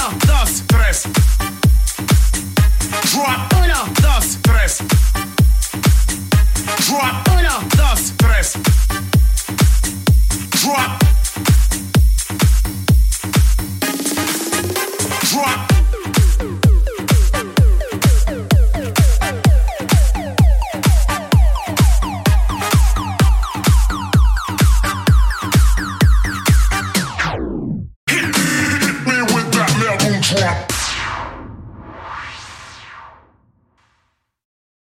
Uno, dos, tres. Drop. Uno, dos, tres. Drop. Uno, dos, tres.